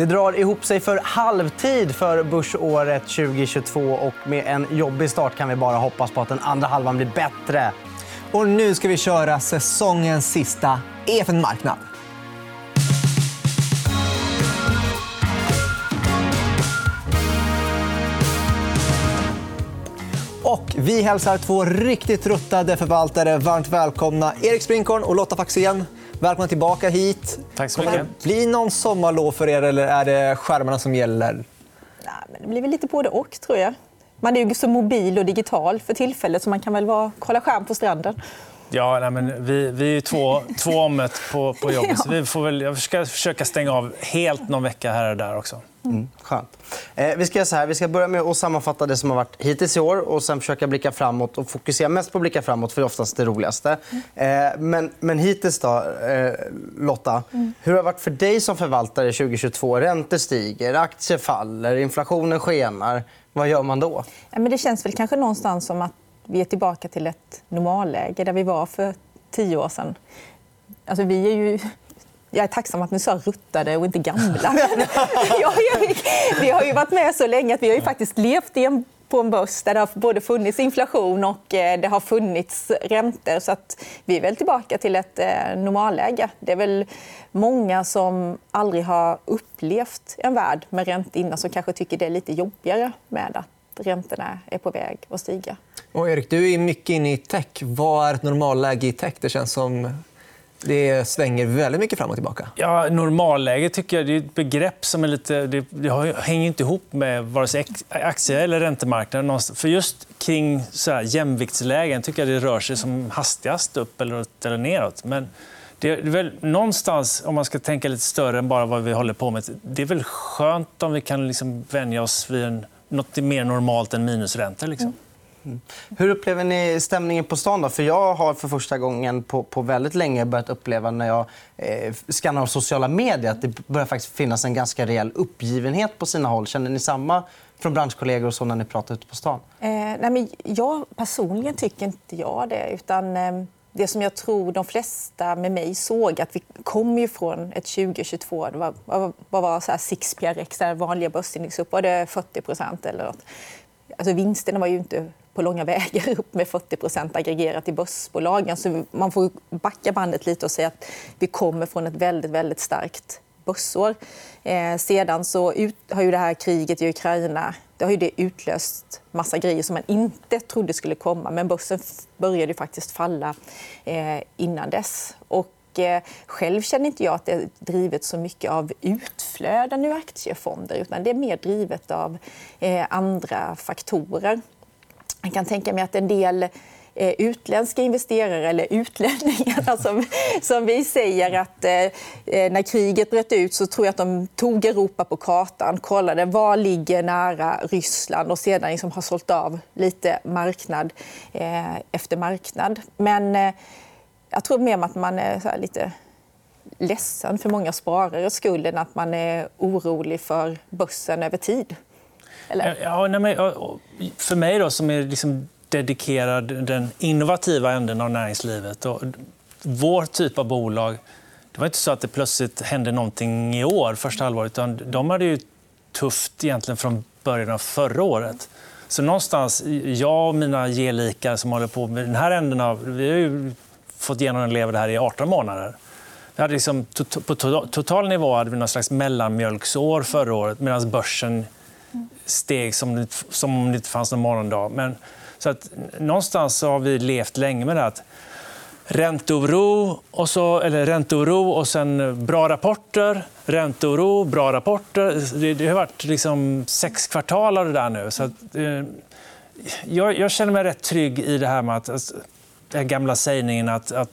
Det drar ihop sig för halvtid för börsåret 2022 och med en jobbig start kan vi bara hoppas på att den andra halvan blir bättre. Och nu ska vi köra säsongens sista EFN-marknad. Och vi hälsar två riktigt ruttade förvaltare varmt välkomna. Erik Sprinkorn och Lotta Faxén. Välkomna tillbaka hit. Tack så mycket. Kommer det bli någon sommarlov för er eller är det skärmarna som gäller? Nej, men det blir väl lite både och, tror jag. Man är ju så mobil och digital för tillfället så man kan väl vara, kolla skärm på stranden. Ja, nej, men vi, vi är två, två ommet på, på jobbet. Så vi får väl, jag ska försöka stänga av helt någon vecka här och där också. Mm, skönt. Eh, vi ska göra så här. Vi ska börja med att sammanfatta det som har varit hittills i år och sen försöka blicka framåt och fokusera mest på att blicka framåt, för det är oftast det roligaste. Eh, men, men hittills, då, eh, Lotta. Mm. Hur har det varit för dig som förvaltare 2022? Räntor stiger, aktier faller, inflationen skenar. Vad gör man då? Ja, men det känns väl kanske någonstans som att vi är tillbaka till ett normalläge där vi var för tio år sedan. Alltså, vi är ju jag är tacksam att ni sa ruttade och inte gamla. vi har ju varit med så länge att vi har ju faktiskt levt i en på en börs där det har både funnits inflation och eh, det har funnits räntor. Så att vi är väl tillbaka till ett eh, normalläge. Det är väl många som aldrig har upplevt en värld med räntor innan som kanske tycker det är lite jobbigare med att räntorna är på väg att stiga. Och Erik, du är mycket inne i tech. Vad är ett normalläge i tech? Det känns som det svänger väldigt mycket fram och tillbaka. Ja, normalläge tycker jag det är ett begrepp som är lite, det, det hänger inte ihop med vare sig aktie eller räntemarknaden. För just kring så här, jämviktslägen tycker jag det rör sig som hastigast upp eller, eller neråt. Men det är väl någonstans, om man ska tänka lite större än bara vad vi håller på med, det är väl skönt om vi kan liksom vänja oss vid en, något mer normalt än minusräntor. Liksom. Mm. Mm. Hur upplever ni stämningen på stan? Då? För jag har för första gången på, på väldigt länge börjat uppleva när jag eh, skannar sociala medier att det börjar faktiskt finnas en ganska rejäl uppgivenhet på sina håll. Känner ni samma från branschkollegor och så när ni pratar ute på stan? Eh, nej, men jag personligen tycker inte jag det. Utan, eh, det som jag tror de flesta med mig såg, att vi kom ju från ett 2022... Det var, vad var så här, 6 PRX, vanliga börsindex, upp var det 40 eller nåt. Alltså, vinsterna var ju inte på långa vägar upp med 40% aggregerat i börsbolagen. Så man får backa bandet lite och säga att vi kommer från ett väldigt, väldigt starkt börsår. Eh, sedan så ut, har ju det här kriget i Ukraina det har ju det utlöst massa grejer som man inte trodde skulle komma. Men börsen började faktiskt falla eh, innan dess. Och eh, själv känner inte jag att det är drivet så mycket av utflöden ur aktiefonder utan det är mer drivet av eh, andra faktorer. Jag kan tänka mig att en del Eh, utländska investerare, eller utlänningarna som, alltså, som vi säger att eh, eh, när kriget bröt ut så tror jag att de tog Europa på kartan, kollade vad ligger nära Ryssland och sedan liksom har sålt av lite marknad eh, efter marknad. Men eh, jag tror mer att man är lite ledsen för många sparares skull än att man är orolig för börsen över tid. Eller? Ja, nej, men, för mig då, som är liksom dedikerad den innovativa änden av näringslivet och vår typ av bolag... Det var inte så att det plötsligt hände någonting i år, första halvåret. Utan de hade ju tufft egentligen från början av förra året. Så någonstans, jag och mina gelikar som håller på med den här änden av... Vi har ju fått genomleva det här i 18 månader. Vi hade liksom, på total nivå hade vi någon slags mellanmjölksår förra året medan börsen steg som, som om det inte fanns någon morgondag. Men, så att, någonstans har vi levt länge med det att ränteoro och, så, eller ränteoro och sen bra rapporter. Ränteoro, bra rapporter. Det, det har varit liksom sex kvartal av det där nu. Så att, eh, jag, jag, känner mig rätt trygg i det här med att, alltså, den gamla sägningen att, att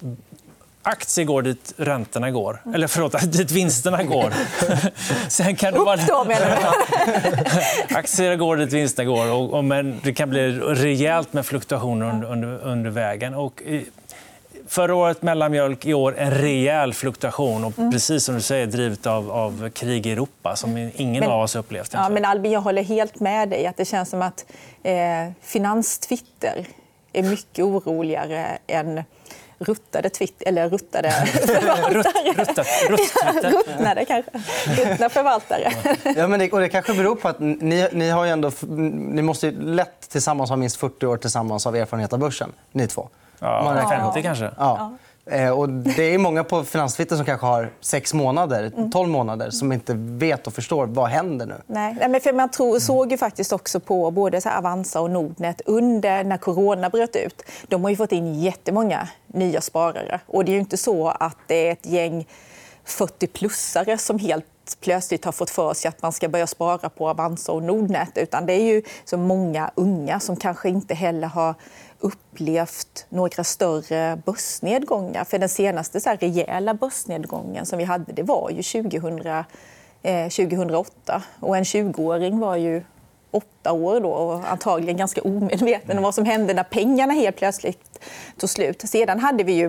aktier går dit räntorna går. Eller förlåt, dit vinsterna går. Sen kan det vara... Upp då, menar du? aktier går dit vinsterna går. Och, och, men det kan bli rejält med fluktuationer under, under, under vägen. Och, Förra året mellanmjölk, i år en rejäl fluktuation. Och mm. precis som du säger, drivet av, av krig i Europa som ingen men, av oss upplevt. Ja, men Albin, jag håller helt med dig. att Det känns som att eh, finanstwitter är mycket oroligare än ruttade Twitter, eller ruttade ruttade. ruttnade kanske. Ruttna förvaltare. Ja, men det, och det kanske beror på att ni, ni, har ju ändå, ni måste ju lätt tillsammans ha minst 40 år tillsammans av erfarenhet av börsen, ni två. Ja, Man räknar 50 kanske. Ja. Eh, Och det är många på Finanstwitter som kanske har sex månader, 12 månader som inte vet och förstår vad händer nu. Nej, men för man tror, såg ju faktiskt också på både så Avanza och Nordnet under när corona bröt ut. De har ju fått in jättemånga nya sparare. Och det är ju inte så att det är ett gäng 40-plussare som helt plötsligt har fått för sig att man ska börja spara på Avanza och Nordnet. Utan det är ju så många unga som kanske inte heller har upplevt några större börsnedgångar. För den senaste så här rejäla börsnedgången som vi hade det var ju 2000, eh, 2008. Och en 20-åring var ju åtta år då och antagligen ganska omedveten om vad som hände när pengarna helt plötsligt tog slut. Sedan hade vi ju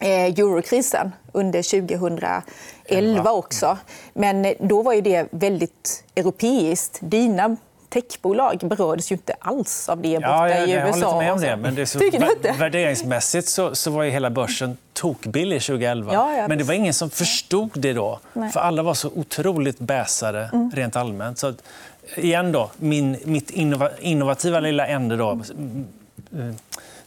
eh, eurokrisen under 2011 också. Men då var ju det väldigt europeiskt. Dina techbolag berördes ju inte alls av det borta Ja, jag, i jag USA. håller inte med om det. Men det så, vär- värderingsmässigt så, så var ju hela börsen tokbillig 2011. Ja, ja, men det var ingen som förstod det då. Nej. Mm. För alla var så otroligt bäsade rent allmänt. Så igen då, min, mitt innova, innovativa lilla ände då. mm,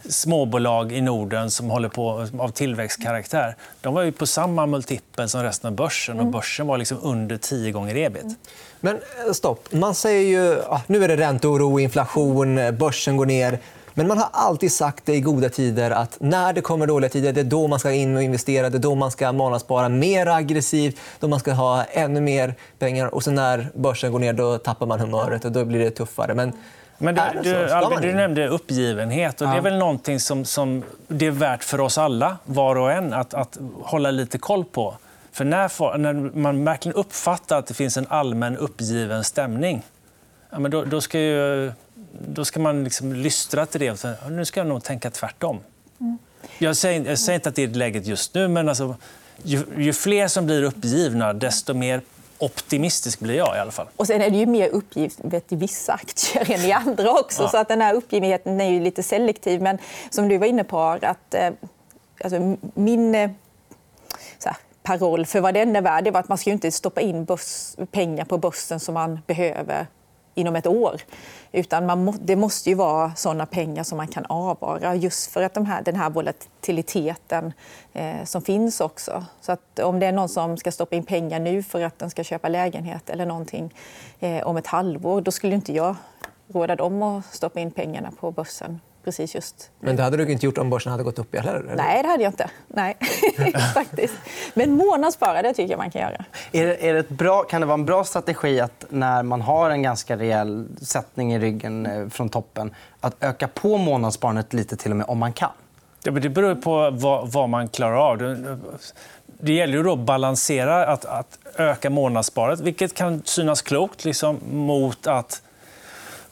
Småbolag i Norden som håller på av tillväxtkaraktär. De var ju på samma multipel som resten av börsen. Mm. Och börsen var liksom under 10 gånger ebit. Men eh, stopp. Man säger ju ah, nu är det ränteoro, inflation, eh, börsen går ner. Men man har alltid sagt det i goda tider att när det kommer dåliga tider det är då man ska in och investera. Det är då man ska månadsspara mer aggressivt, då man ska ha ännu mer pengar. Och sen när börsen går ner då tappar man humöret och då blir det tuffare. Men Men du, du, Albin, du nämnde uppgivenhet. Och det är väl någonting som, som det är värt för oss alla, var och en, att, att hålla lite koll på. För när, när man verkligen uppfattar att det finns en allmän uppgiven stämning ja, men då, då, ska ju, då ska man liksom lystra till det och säga "Ja, nu ska jag nog tänka tvärtom. Jag, säger, jag säger inte att det är läget just nu, men alltså, ju, ju fler som blir uppgivna, desto mer optimistisk blir jag i alla fall. Och sen är det ju mer uppgivet i vissa aktier än i andra också. Ja. Så att den här uppgivenheten är ju lite selektiv. Men som du var inne på, att, eh, alltså, min eh, paroll för vad den är värd det var att man ska ju inte stoppa in börs, pengar på börsen som man behöver inom ett år. Utan man må, det måste ju vara såna pengar som man kan avvara just för att de här, den här volatiliteten eh, som finns också. Så att om det är någon som ska stoppa in pengar nu för att den ska köpa lägenhet eller någonting eh, om ett halvår, då skulle inte jag råda dem att stoppa in pengarna på börsen precis just Men det hade du inte gjort om börsen hade gått upp eller? Nej, det hade jag inte. Nej, faktiskt. Men månadsspara, det tycker jag man kan göra. Är det, är det ett bra, kan det vara en bra strategi att när man har en ganska rejäl sättning i ryggen eh, från toppen att öka på månadssparandet lite till och med om man kan? Ja, men det beror på vad, vad man klarar av. Det, det gäller ju då att balansera att, att öka månadssparet, vilket kan synas klokt, liksom, mot att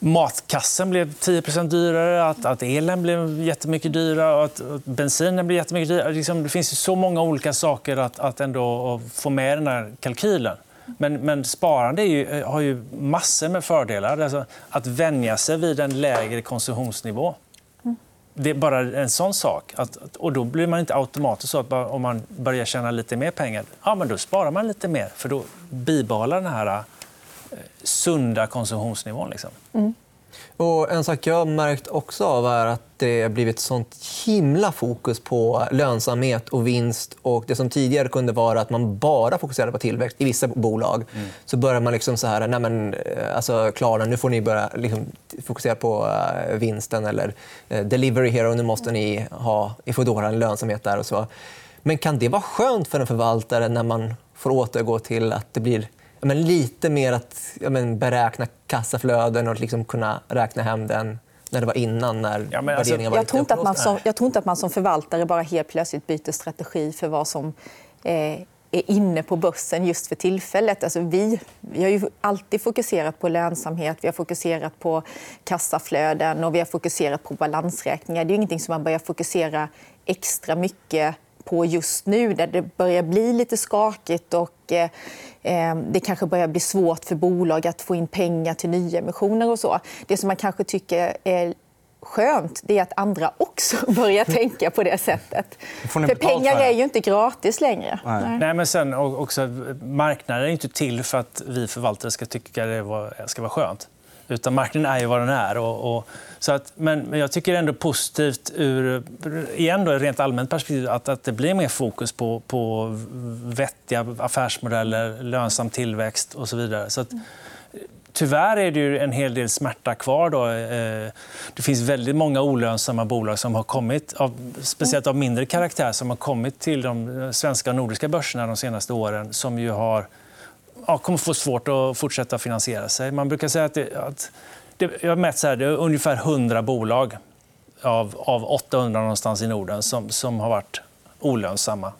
matkassen blev 10% dyrare, att, att elen blev jättemycket dyrare och att, att bensinen blev jättemycket dyrare. Liksom, det finns ju så många olika saker att, att ändå få med i den här kalkylen. Men, men sparande är ju, har ju massor med fördelar. Alltså, att vänja sig vid en lägre konsumtionsnivå. Det är bara en sån sak. Att, och då blir man inte automatiskt så att bara, om man börjar tjäna lite mer pengar, ja, men då sparar man lite mer. För då bibehåller den här eh, sunda konsumtionsnivån. Liksom. Mm. Och en sak jag har märkt också av är att det har blivit sånt himla fokus på lönsamhet och vinst. Och Det som tidigare kunde vara att man bara fokuserade på tillväxt i vissa bolag så börjar man liksom så här, nej men, eh, alltså, Klarna, nu får ni börja liksom fokusera på eh, vinsten. Eller eh, Delivery Hero, nu måste ni ha i Foodora en lönsamhet där. och så. Men kan det vara skönt för en förvaltare när man får återgå till att det blir men lite mer att ja, men beräkna kassaflöden och liksom kunna räkna hem den när det var innan, när Ja, men alltså, var Jag tror, inte att man som, jag tror inte att man som förvaltare bara helt plötsligt byter strategi för vad som eh, är inne på börsen just för tillfället. Alltså vi, vi har ju alltid fokuserat på lönsamhet, vi har fokuserat på kassaflöden och vi har fokuserat på balansräkningar. Det är ju ingenting som man börjar fokusera extra mycket på just nu när det börjar bli lite skakigt och eh, det kanske börjar bli svårt för bolag att få in pengar till nyemissioner och så. Det som man kanske tycker är skönt det är att andra också börjar tänka på det sättet. För pengar det? är ju inte gratis längre. Nej. Nej, men sen också, marknaden är inte till för att vi förvaltare ska tycka det var- ska vara skönt. Utan marknaden är ju vad den är. Och, och, så att, men, jag tycker ändå positivt ur igen då, rent allmänt perspektiv att, att det blir mer fokus på, på vettiga affärsmodeller, lönsam tillväxt och så vidare. Så att, Tyvärr är det en hel del smärta kvar. Då. Eh, Det finns väldigt många olönsamma bolag, som har kommit, av, speciellt av mindre karaktär som har kommit till de svenska och nordiska börserna de senaste åren som ju har, ja, kommer få svårt att fortsätta finansiera sig. Man brukar säga att, det, att det, jag har mätt så här, det är ungefär 100 bolag av, av 800 någonstans i Norden som, som har varit olönsamma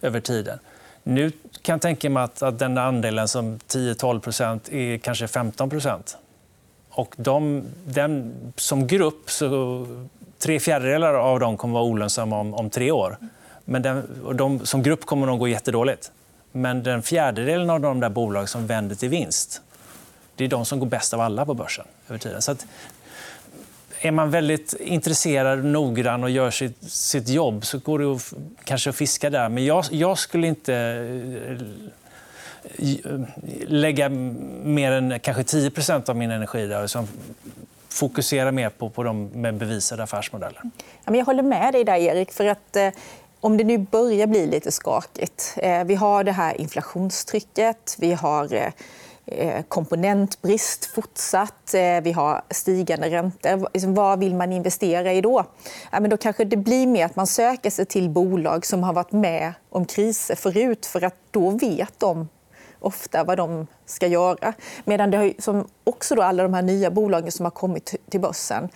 över tiden. Nu kan jag tänka mig att, att den andelen som 10-12% är kanske 15 och de, den, Som grupp så tre fjärdedelar av dem kommer att vara olönsamma om, om tre år. Men den, och de, som grupp kommer de att gå jättedåligt. Men den fjärdedelen av de där bolag som vänder till vinst det är de som går bäst av alla på börsen över tiden. Så att, är man väldigt intresserad, noggrann och gör sitt, sitt jobb så går det att, kanske att fiska där. Men jag, jag skulle inte eh, lägga mer än kanske 10% av min energi där. Som fokusera mer på, på de med bevisade affärsmodeller. Jag håller med dig där, Erik. För att, eh, om det nu börjar bli lite skakigt. Eh, vi har det här inflationstrycket. Vi har eh, eh, komponentbrist fortsatt. Vi har stigande räntor. Liksom, vad vill man investera i då? Ja, men då kanske det blir mer att man söker sig till bolag som har varit med om kriser förut. För att då vet de ofta vad de ska göra. Medan det har som också då alla de här nya bolagen som har kommit till börsen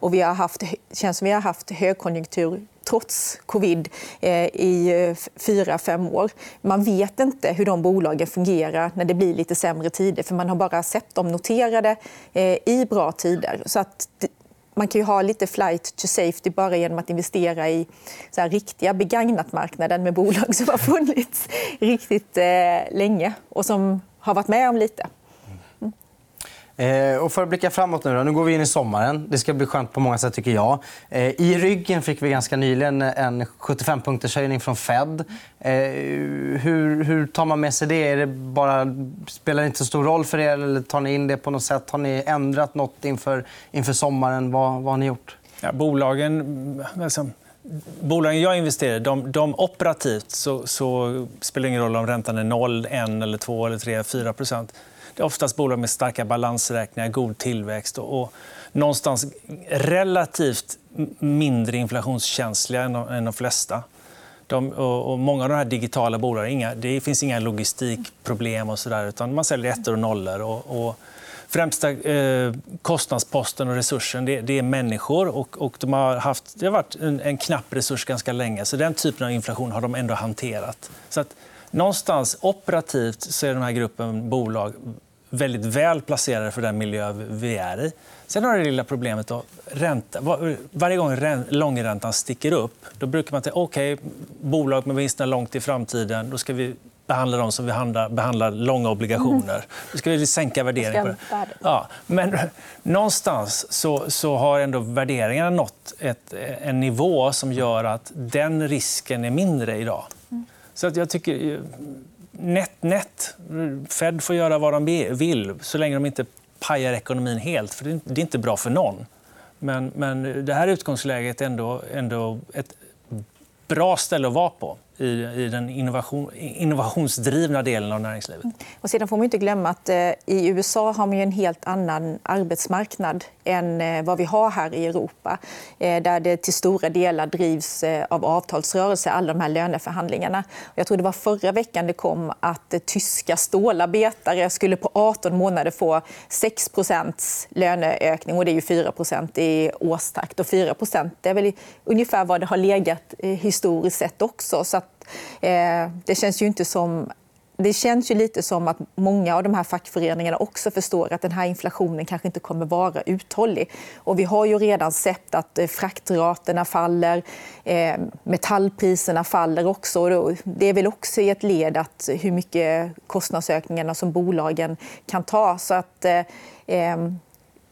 och vi har haft, känns som vi har haft högkonjunktur trots covid eh, i eh, fyra, fem år. Man vet inte hur de bolagen fungerar när det blir lite sämre tider för man har bara sett dem noterade eh, i bra tider. Så att man kan ju ha lite flight to safety bara genom att investera i så här riktiga begagnatmarknaden med bolag som har funnits riktigt eh, länge och som har varit med om lite. Eh, och för att blicka framåt nu, då, nu går vi in i sommaren. Det ska bli skönt på många sätt tycker jag. Eh, I ryggen fick vi ganska nyligen en 75-punktershöjning från Fed. Eh, hur, hur tar man med sig det? Är det bara, spelar det inte så stor roll för er? Eller tar ni in det på något sätt? Har ni ändrat nåt inför, inför sommaren? Vad, vad har ni gjort? Ja, bolagen, alltså, bolagen jag investerar i, de, de operativt så, så spelar det ingen roll om räntan är 0, 1, eller 2, eller 3, 4 det är oftast bolag med starka balansräkningar, god tillväxt och, och någonstans relativt mindre inflationskänsliga än de, än de flesta. De, och, och många av de här digitala bolagen, inga, det finns inga logistikproblem och så där, utan man säljer ettor och nollor. Och, och främsta eh, kostnadsposten och resursen det, det är människor. Och, och de har haft, det har varit en, en knapp resurs ganska länge. Så den typen av inflation har de ändå hanterat. Så att, någonstans operativt så är den här gruppen bolag väldigt väl placerade för den miljö vi är i. Sen har det lilla problemet då, ränta. Var- Varje gång rän- långräntan sticker upp då brukar man tänka okej, bolag med vinsterna långt i framtiden då ska vi behandla dem som vi handlar, behandlar långa obligationer. Då ska vi sänka värderingen. på det. Ja, men någonstans så, så har ändå värderingarna nått ett, en nivå som gör att den risken är mindre idag. Så att jag tycker eh, Nätt, nätt. Fed får göra vad de vill så länge de inte pajar ekonomin helt. För det är- det är inte bra för någon. Men, men det här utgångsläget är ändå, ändå ett bra ställe att vara på i, i den innovation, innovationsdrivna delen av näringslivet. Och sedan får man inte glömma att eh, i USA har man ju en helt annan arbetsmarknad än eh, vad vi har här i Europa. Eh, där det till stora delar drivs eh, av avtalsrörelse, alla de här löneförhandlingarna. Och jag tror det var förra veckan det kom att eh, tyska stålarbetare skulle på 18 månader få 6% löneökning. Och det är ju 4% i årstakt. Och 4% är väl ungefär vad det har legat eh, historiskt sett också. Så att, eh, det känns ju inte som det känns ju lite som att många av de här fackföreningarna också förstår att den här inflationen kanske inte kommer vara uthållig. Och vi har ju redan sett att eh, fraktraterna faller, eh, metallpriserna faller också. Och Det är väl också i ett led att hur mycket kostnadsökningarna som bolagen kan ta. Så att, eh, eh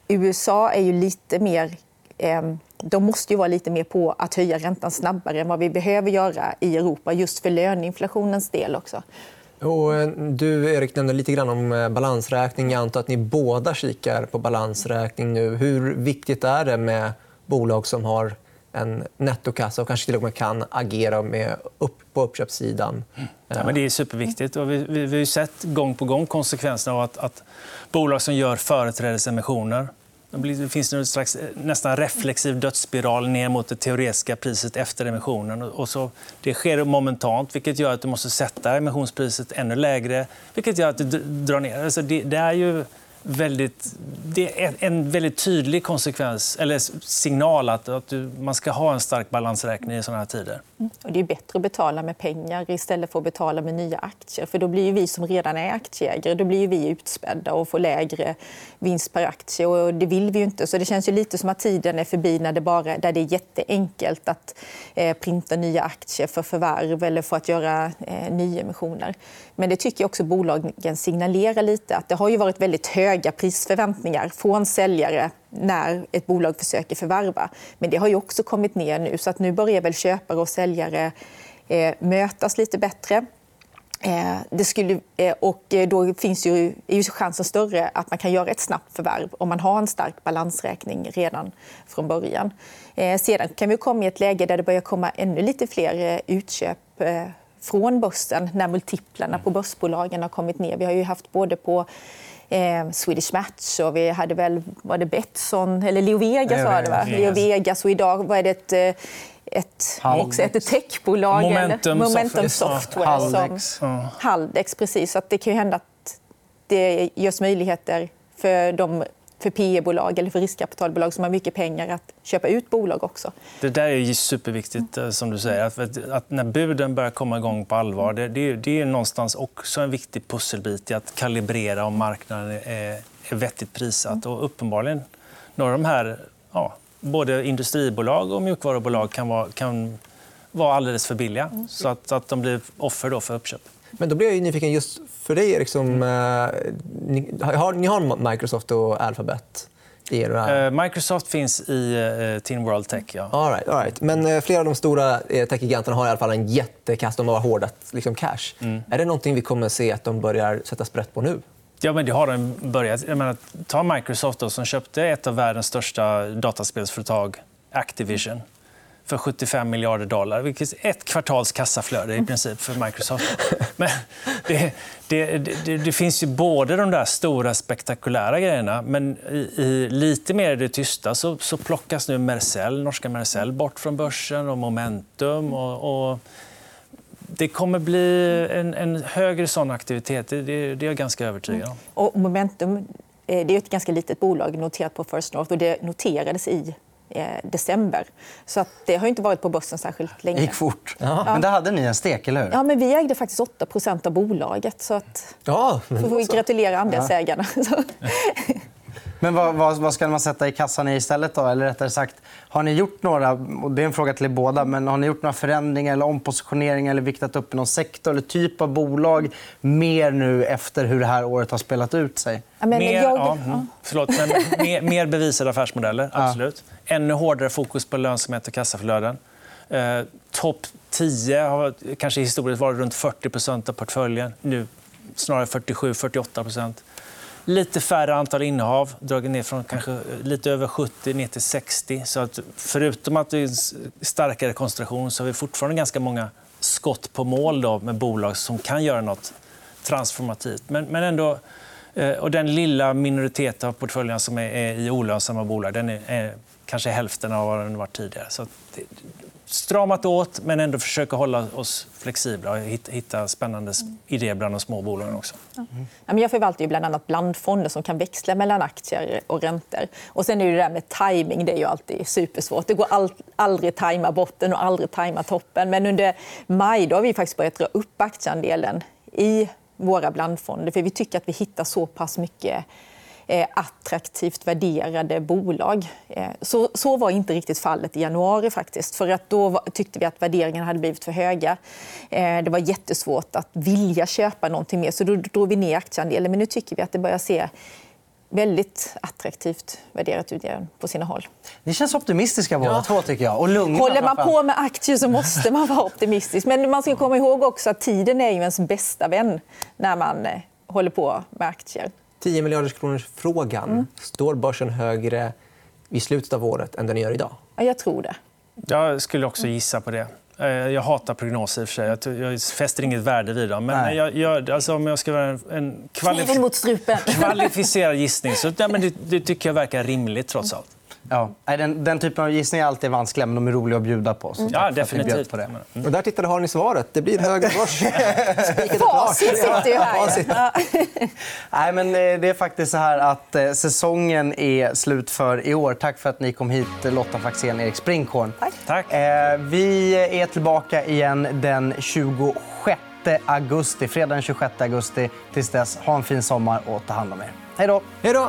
USA är ju lite mer eh, de måste ju vara lite mer på att höja räntan snabbare än vad vi behöver göra i Europa just för löneinflationens del också. Och eh, du, Erik, nämnde lite grann om eh, balansräkning. Jag antar att ni båda kikar på balansräkning nu. Hur viktigt är det med bolag som har en nettokassa och kanske till och med kan agera med upp på uppköpssidan? Ja, men det är superviktigt. Och vi, vi, vi har sett gång på gång konsekvenserna av att, att bolag som gör företrädesemissioner det finns en slags eh, nästan reflexiv dödsspiral ner mot det teoretiska priset efter emissionen. Och så, det sker momentant, vilket gör att du måste sätta emissionspriset ännu lägre. vilket gör att det drar ner. Alltså det, det är ju väldigt, det är en väldigt tydlig konsekvens, eller signal att, att du, man ska ha en stark balansräkning i såna här tider. Mm. Och det är bättre att betala med pengar istället för att betala med nya aktier. För Då blir vi som redan är aktieägare då blir vi utspädda och får lägre vinst per aktie. Och det vill vi inte. Så Det känns ju lite som att tiden är förbi när det, bara, där det är jätteenkelt att eh, printa nya aktier för förvärv eller för att göra eh, nyemissioner. Men det tycker jag också bolagen signalerar lite. att Det har ju varit väldigt höga prisförväntningar från säljare när ett bolag försöker förvärva. Men det har ju också kommit ner nu. så att Nu börjar väl köpare och säljare eh, mötas lite bättre. Eh, det skulle, eh, och då finns ju, är ju chansen större att man kan göra ett snabbt förvärv om man har en stark balansräkning redan från början. Eh, sedan kan vi komma i ett läge där det börjar komma ännu lite fler utköp från börsen när multiplarna på börsbolagen har kommit ner. Vi har ju haft både på eh, Swedish Match och vi hade väl var det Betsson, eller Leo Vegas var det va? Leo Vegas och idag var det ett eh, ett, också ett techbolag. Momentum, Momentum Software. Haldex. Som, Haldex, precis. Så det kan ju hända att det görs möjligheter för de för PE-bolag eller för riskkapitalbolag som har mycket pengar att köpa ut bolag också. Det där är superviktigt, eh, som du säger. Att, att när buden börjar komma igång på allvar det, det, det är någonstans också en viktig pusselbit i att kalibrera om marknaden är, är vettigt prissatt. Och uppenbarligen, några av de här, ja, både industribolag och mjukvarubolag kan vara, kan vara alldeles för billiga. Så att, att de blir offer då för uppköp. Men då blir jag nyfiken just för dig, Erik. Som, eh, ni, har, ni har Microsoft och Alphabet? Uh, Microsoft finns i uh, Team World Tech. Ja. All right, all right. Men flera av de stora techgiganterna har i alla fall en jättekass. De har hårdat liksom, cash. Mm. Är det någonting vi kommer att se att de börjar sätta sprätt på nu? Ja, men det har de börjat. Jag menar, ta Microsoft då, som köpte ett av världens största dataspelsföretag, Activision för 75 miljarder dollar. Vilket är ett kvartals kassaflöde i princip för Microsoft. Men det, det, det, det, finns ju både de där stora spektakulära grejerna men i, i lite mer i det tysta så, så plockas nu Mercell, norska Mercell bort från börsen och Momentum. Och, och det kommer bli en, en högre sån aktivitet. Det, det, är jag ganska övertygad om. Mm. Och Momentum eh, det är ett ganska litet bolag noterat på First North och det noterades i december. Så att det har inte varit på börsen särskilt länge. Det gick fort. Ja. Men där hade ni en stek, eller hur? Ja, men vi ägde faktiskt 8% av bolaget. Så att... ja, får vi gratulera andelsägarna. Ja. Men vad, vad, vad, ska man sätta i kassan istället? Då? Eller rättare sagt, har ni gjort några och det är en fråga till er båda, men har ni gjort några förändringar eller ompositioneringar eller viktat upp någon sektor eller typ av bolag mer nu efter hur det här året har spelat ut sig? Ja, men mer, jag... ja, förlåt, men mer, mer bevisade affärsmodeller, absolut. Ja. Ännu hårdare fokus på lönsamhet och kassaflöden. Eh, Topp 10 har kanske historiskt varit runt 40% av portföljen. Nu snarare 47-48 Lite färre antal innehav, dragit ner från kanske eh, lite över 70 ner till 60. Så att förutom att det är starkare koncentration så har vi fortfarande ganska många skott på mål då, med bolag som kan göra nåt transformativt. Men, men ändå... Eh, och den lilla minoritet av portföljen som är i olönsamma bolag den är, kanske hälften av vad den var tidigare. Så det, stramat åt, men ändå försöka hålla oss flexibla och hitta spännande idéer bland de små bolagen. också. Mm. Jag förvaltar ju bland annat blandfonder som kan växla mellan aktier och räntor. Och sen är det, det där med timing, det är ju alltid supersvårt. Det går aldrig tajma botten och aldrig tajma toppen. Men under maj då har vi faktiskt börjat dra upp aktieandelen i våra blandfonder. För vi tycker att vi hittar så pass mycket attraktivt värderade bolag. Eh, så, så var inte riktigt fallet i januari. faktiskt. För att Då tyckte vi att värderingarna hade blivit för höga. Eh, det var jättesvårt att vilja köpa någonting mer. Så då drog vi ner aktieandelen. Men nu tycker vi att det börjar se väldigt attraktivt värderat ut på sina håll. Ni känns optimistiska båda Ja. två tycker jag. Och lugna Håller man på med aktier så måste man vara optimistisk. Men man ska komma ihåg också att tiden är ju ens bästa vän när man eh, håller på med aktier. 10 miljarders kronors frågan. Står börsen högre i slutet av året än den gör idag? Ja, jag tror det. Jag skulle också gissa på det. Eh, Jag hatar prognoser i och för sig. Jag fäster inget värde vid dem. Men Nej. jag, jag, alltså om jag ska vara en, kvalif- kvalificerad gissning så ja, men det, det tycker jag verkar rimligt trots allt. Ja. Nej, Den, den typen av gissningar är alltid vanskliga, men de är roliga att bjuda på. Så tack Ja, definitivt. På det. Och där tittade har ni svaret. Det blir högre börs. Spiket är klart. Facit sitter ju här. Ja. Nej, men eh, det är faktiskt så här att eh, säsongen är slut för i år. Tack för att ni kom hit, Lotta Faxén och Erik Springhorn. Tack. Tack. Eh, Vi är tillbaka igen den 26 augusti. Fredag den 26 augusti. Tills dess, ha en fin sommar och ta hand om er. Hej då! Hej då!